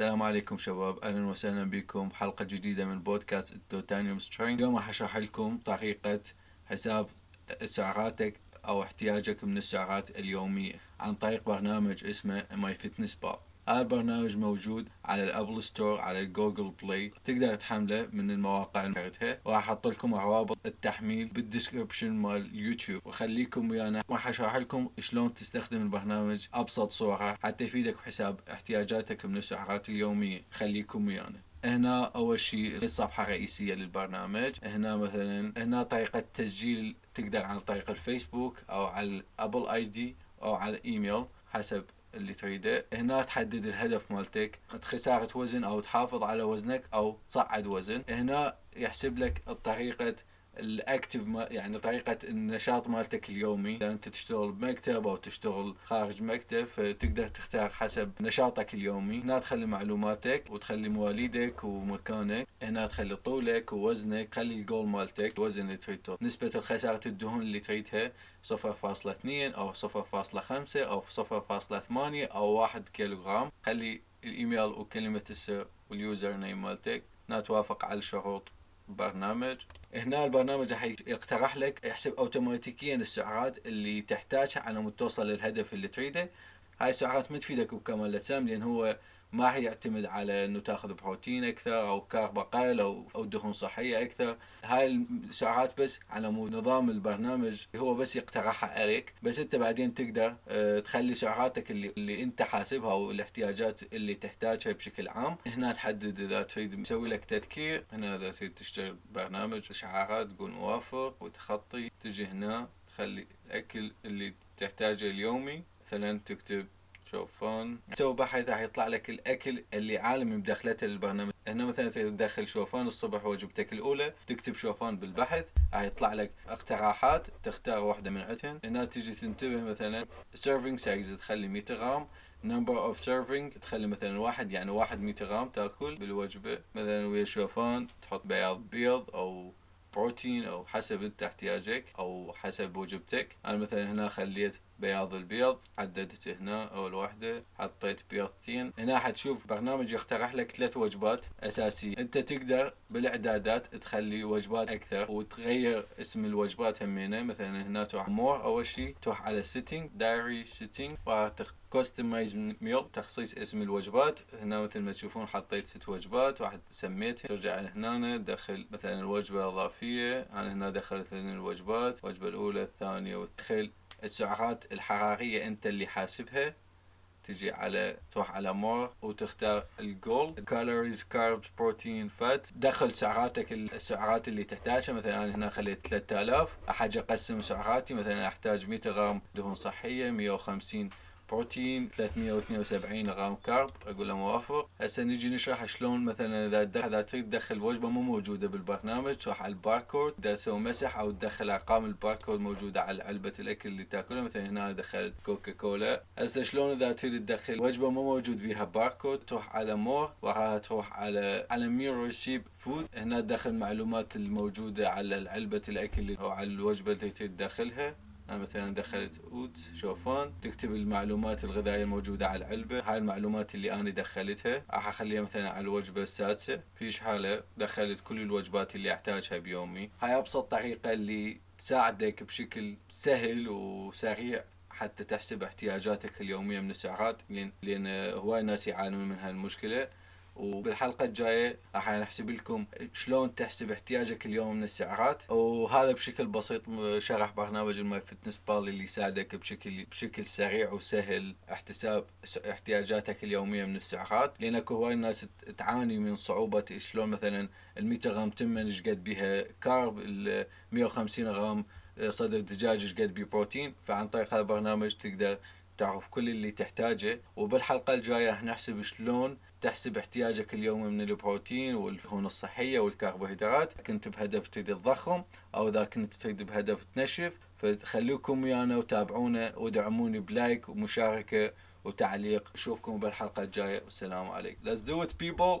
السلام عليكم شباب أهلا وسهلا بكم. بحلقه جديدة من بودكاست ال Titanium Strength. اليوم راح أشرح لكم طريقة حساب سعراتك أو احتياجك من السعرات اليومية عن طريق برنامج اسمه My Fitness Pal. هذا البرنامج موجود على ال Apple Store على ال Google Play. تقدر تحمله من المواقع اللي وراح أحط لكم روابط التحميل بال description مال يوتيوب. وخليكم ويانا. راح أشرح لكم شلون تستخدم البرنامج أبسط صورة حتى يفيدك بحساب احتياجاتك من السعرات اليومية. خليكم ويانا. هنا أول شيء الصفحة الرئيسية للبرنامج. هنا مثلا هنا طريقة تسجيل. تقدر عن طريق الفيسبوك أو على ال Apple ID أو على الايميل حسب اللي تريده. هنا تحدد الهدف مالتك. خسارة وزن أو تحافظ على وزنك أو تصعد وزن. هنا يحسب لك الطريقة الأكتف يعني طريقة النشاط مالتك اليومي. إذا أنت تشتغل بمكتب أو تشتغل خارج مكتب فتقدر تختار حسب نشاطك اليومي. هنا تخلي معلوماتك وتخلي مواليدك ومكانك. هنا تخلي طولك ووزنك. خلي الجول مالتك الوزن اللي تريده. نسبة الخسارة الدهون اللي تريدها صفر فاصلة اثنين أو صفر فاصلة خمسة أو صفر فاصلة ثمانية أو واحد كيلوغرام. خلي الإيميل وكلمة السر وال user name مالتك. هنا توافق على الشروط. برنامج. هنا البرنامج راح يقترح لك يحسب اوتوماتيكيا السعرات اللي تحتاجها على مود توصل للهدف اللي تريده. هاي السعرات ما تفيدك بكمال الأجسام لأن هو ما راح يعتمد على إنه تاخذ بروتين أكثر أو carb أقل أو أو دهون صحية أكثر. هاي السعرات بس على مود نظام البرنامج هو بس يقترحها عليك بس أنت بعدين تقدر آه تخلي سعراتك اللي اللي أنت حاسبها والاحتياجات اللي تحتاجها بشكل عام. هنا تحدد إذا تريد تسوي لك تذكير. هنا إذا تريد تشتري برنامج اشعارات تقول موافق. وتخطي تجي هنا تخلي الأكل اللي تحتاجه اليومي. مثلا تكتب شوفان تسوي بحث راح يطلع لك الأكل اللي عالم مدخلته للبرنامج هنا مثلا تدخل شوفان الصبح وجبتك الأولى تكتب شوفان بالبحث راح يطلع لك اقتراحات تختار واحدة من عندهن هنا تيجي تنتبه مثلا serving size تخلي 100 غرام number of serving تخلي مثلا واحد يعني واحد 100 غرام تأكل بالوجبة. مثلا ويا شوفان تحط بياض بيض أو بروتين أو حسب انت احتياجك أو حسب وجبتك. أنا مثلا هنا خليت بياض البيض حددت هنا أول واحدة حطيت بيضتين هنا حتشوف برنامج يقترح لك ثلاث وجبات أساسية. أنت تقدر بالإعدادات تخلي وجبات أكثر وتغير اسم الوجبات همينة مثلا هنا تروح more أول شيء تروح على setting diary setting customize meal تخصيص اسم الوجبات. هنا مثل ما تشوفون حطيت ست وجبات واحد سميتها ترجع هنا تدخل مثلا الوجبة الإضافية. أنا هنا دخلت الوجبات الوجبة الأولى الثانية والثالثة السعرات الحرارية أنت اللي حاسبها. تجي على تروح على more وتختار ال goal calories carbs protein fat دخل سعراتك السعرات اللي تحتاجها. مثلا أنا هنا خليت 3000 أحتاج أقسم سعراتي. مثلا أحتاج 100 غرام دهون صحية 150 بروتين 372 غرام carb. أقول له موافق هسه نجي نشرح شلون مثلا إذا إذا تريد تدخل وجبة مو موجودة بالبرنامج تروح على الباركود تسوي مسح أو تدخل أرقام الباركود موجودة على علبة الأكل اللي تأكلها. مثلا هنا دخلت كوكا كولا هسه شلون إذا تريد تدخل وجبة مو موجود بيها باركود تروح على more. وراها تروح على على my recipe food. هنا تدخل معلومات الموجودة على علبة الأكل أو على الوجبة اللي تريد تدخلها. مثلا دخلت oat شوفان تكتب المعلومات الغذائية الموجودة على العلبة. هاي المعلومات اللي أنا دخلتها راح أخليها مثلا على الوجبة السادسة. فهيچ حالة دخلت كل الوجبات اللي أحتاجها بيومي. هاي أبسط طريقة اللي تساعدك بشكل سهل وسريع حتى تحسب احتياجاتك اليومية من السعرات لأن هواي ناس يعانون من هالمشكلة. وبالحلقة الجاية راح نحسب لكم شلون تحسب احتياجك اليومي من السعرات. وهذا بشكل بسيط شرح برنامج ال My Fitness Pal اللي يساعدك بشكل بشكل سريع وسهل احتساب احتياجاتك اليومية من السعرات. لأن هواي الناس تعاني من صعوبة شلون مثلا ال 100 غرام تمن إيش قد بيها carb ال 150 غرام صدر دجاج إيش قد بيه بروتين. فعن طريق هذا البرنامج تقدر تعرف كل اللي تحتاجه وبالحلقة الجاية راح نحسب شلون تحسب احتياجك اليومي من البروتين والدهون الصحية والكربوهيدرات كنت بهدف تريد تضخم أو إذا كنت تريد بهدف تنشف. فخليكم ويانا وتابعونا ودعموني بلايك ومشاركة وتعليق. نشوفكم بالحلقة الجاية. والسلام عليكم. Let's do it people!